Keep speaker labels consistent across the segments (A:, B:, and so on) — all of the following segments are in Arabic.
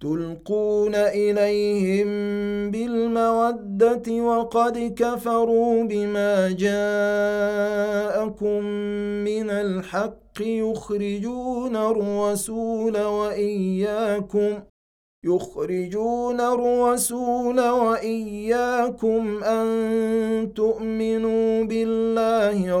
A: تلقون إليهم بالمودة وقد كفروا بما جاءكم من الحق يخرجون الرسول وإياكم يخرجون الرسول وإياكم أن تؤمنوا بالله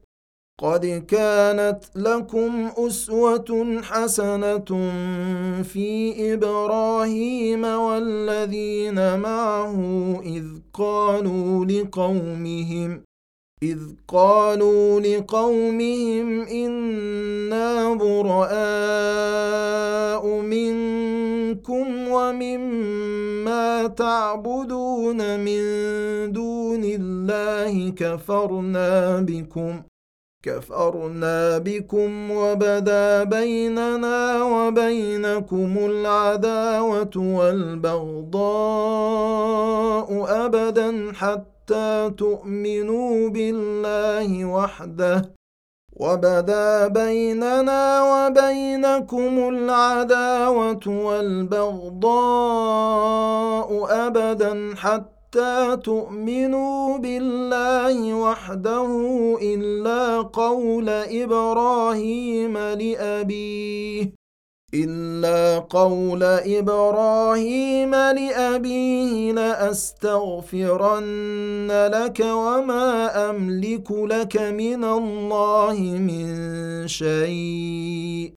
A: قد كانت لكم أسوة حسنة في إبراهيم والذين معه إذ قالوا لقومهم إذ قالوا لقومهم إنا براء منكم ومما تعبدون من دون الله كفرنا بكم. كفرنا بكم وبدا بيننا وبينكم العداوة والبغضاء أبدا حتى تؤمنوا بالله وحده. وبدا بيننا وبينكم العداوة والبغضاء أبدا حتى تؤمنوا بالله وحده إلا قول إبراهيم لأبيه إلا قول إبراهيم لأبيه لأستغفرن لك وما أملك لك من الله من شيء.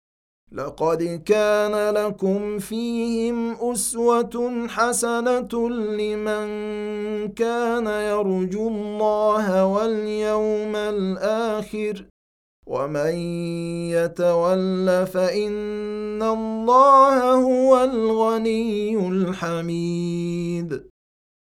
A: لقد كان لكم فيهم أسوة حسنة لمن كان يرجو الله واليوم الآخر ومن يتول فإن الله هو الغني الحميد.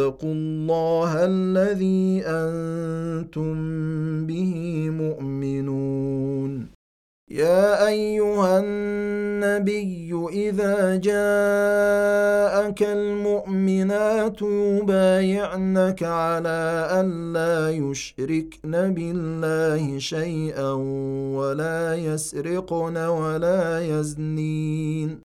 A: الله الذي أنتم به مؤمنون. يا أيها النبي إذا جاءك المؤمنات يبايعنك على الا يشركن بالله شيئا ولا يسرقن ولا يزنين.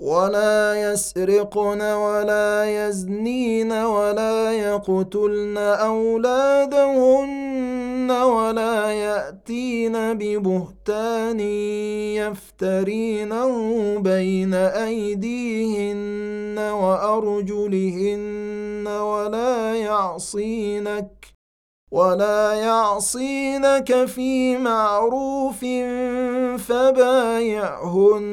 A: ولا يسرقن ولا يزنين ولا يقتلن أولادهن ولا يأتين ببهتان يفترينه بين أيديهن وأرجلهن ولا يعصينك ولا يعصينك في معروف فبايعهن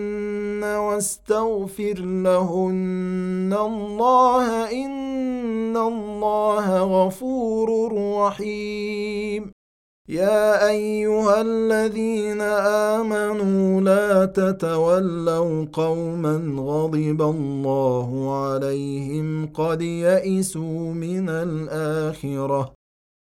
A: واستغفر لهن الله ان الله غفور رحيم. يا ايها الذين امنوا لا تتولوا قوما غضب الله عليهم قد يئسوا من الاخره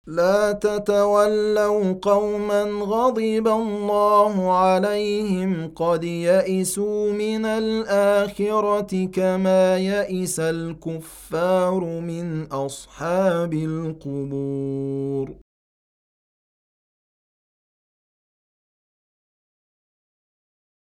A: لا تتولوا قوما غضب الله عليهم قد يئسوا من الآخرة كما يئس الكفار من أصحاب القبور.